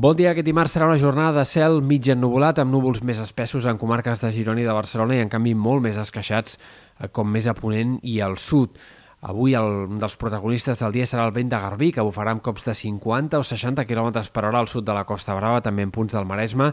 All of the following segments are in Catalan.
Bon dia. Aquest dimarts serà una jornada de cel mig ennuvolat amb núvols més espessos en comarques de Girona i de Barcelona i en canvi molt més esqueixats eh, com més a Ponent i al sud. Avui el, un dels protagonistes del dia serà el vent de Garbí, que bufarà amb cops de 50 o 60 km per hora al sud de la Costa Brava, també en punts del Maresme,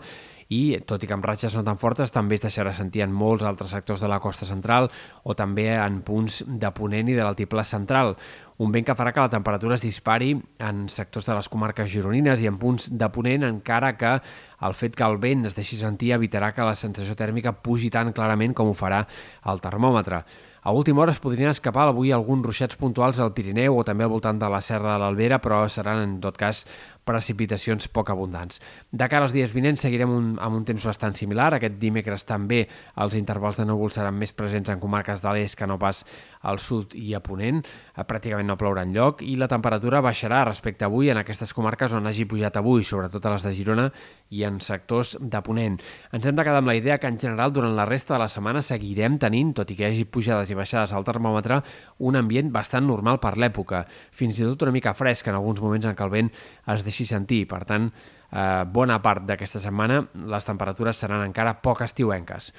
i, tot i que amb ratxes no tan fortes, també es deixarà sentir en molts altres sectors de la costa central o també en punts de Ponent i de l'altiplà central. Un vent que farà que la temperatura es dispari en sectors de les comarques gironines i en punts de Ponent, encara que el fet que el vent es deixi sentir evitarà que la sensació tèrmica pugi tan clarament com ho farà el termòmetre. A última hora es podrien escapar avui alguns ruixats puntuals al Pirineu o també al voltant de la Serra de l'Albera, però seran, en tot cas, precipitacions poc abundants. De cara als dies vinents seguirem un, amb un temps bastant similar. Aquest dimecres també els intervals de núvols seran més presents en comarques de l'est que no pas al sud i a Ponent. Eh, pràcticament no plourà lloc i la temperatura baixarà respecte a avui en aquestes comarques on hagi pujat avui, sobretot a les de Girona i en sectors de Ponent. Ens hem de quedar amb la idea que en general durant la resta de la setmana seguirem tenint, tot i que hi hagi pujades i baixades al termòmetre, un ambient bastant normal per l'època, fins i tot una mica fresc en alguns moments en què el vent es deixi sentir. Per tant, eh, bona part d'aquesta setmana les temperatures seran encara poc estiuenques.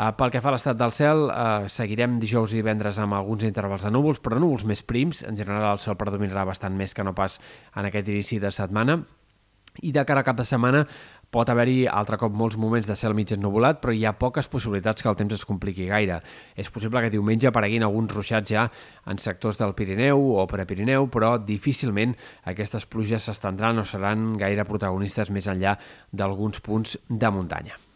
Uh, pel que fa a l'estat del cel, uh, seguirem dijous i divendres amb alguns intervals de núvols, però núvols més prims. En general, el sol predominarà bastant més que no pas en aquest inici de setmana. I de cara a cap de setmana pot haver-hi altre cop molts moments de cel mig ennuvolat, però hi ha poques possibilitats que el temps es compliqui gaire. És possible que diumenge apareguin alguns ruixats ja en sectors del Pirineu o Prepirineu, però difícilment aquestes pluges s'estendran o seran gaire protagonistes més enllà d'alguns punts de muntanya.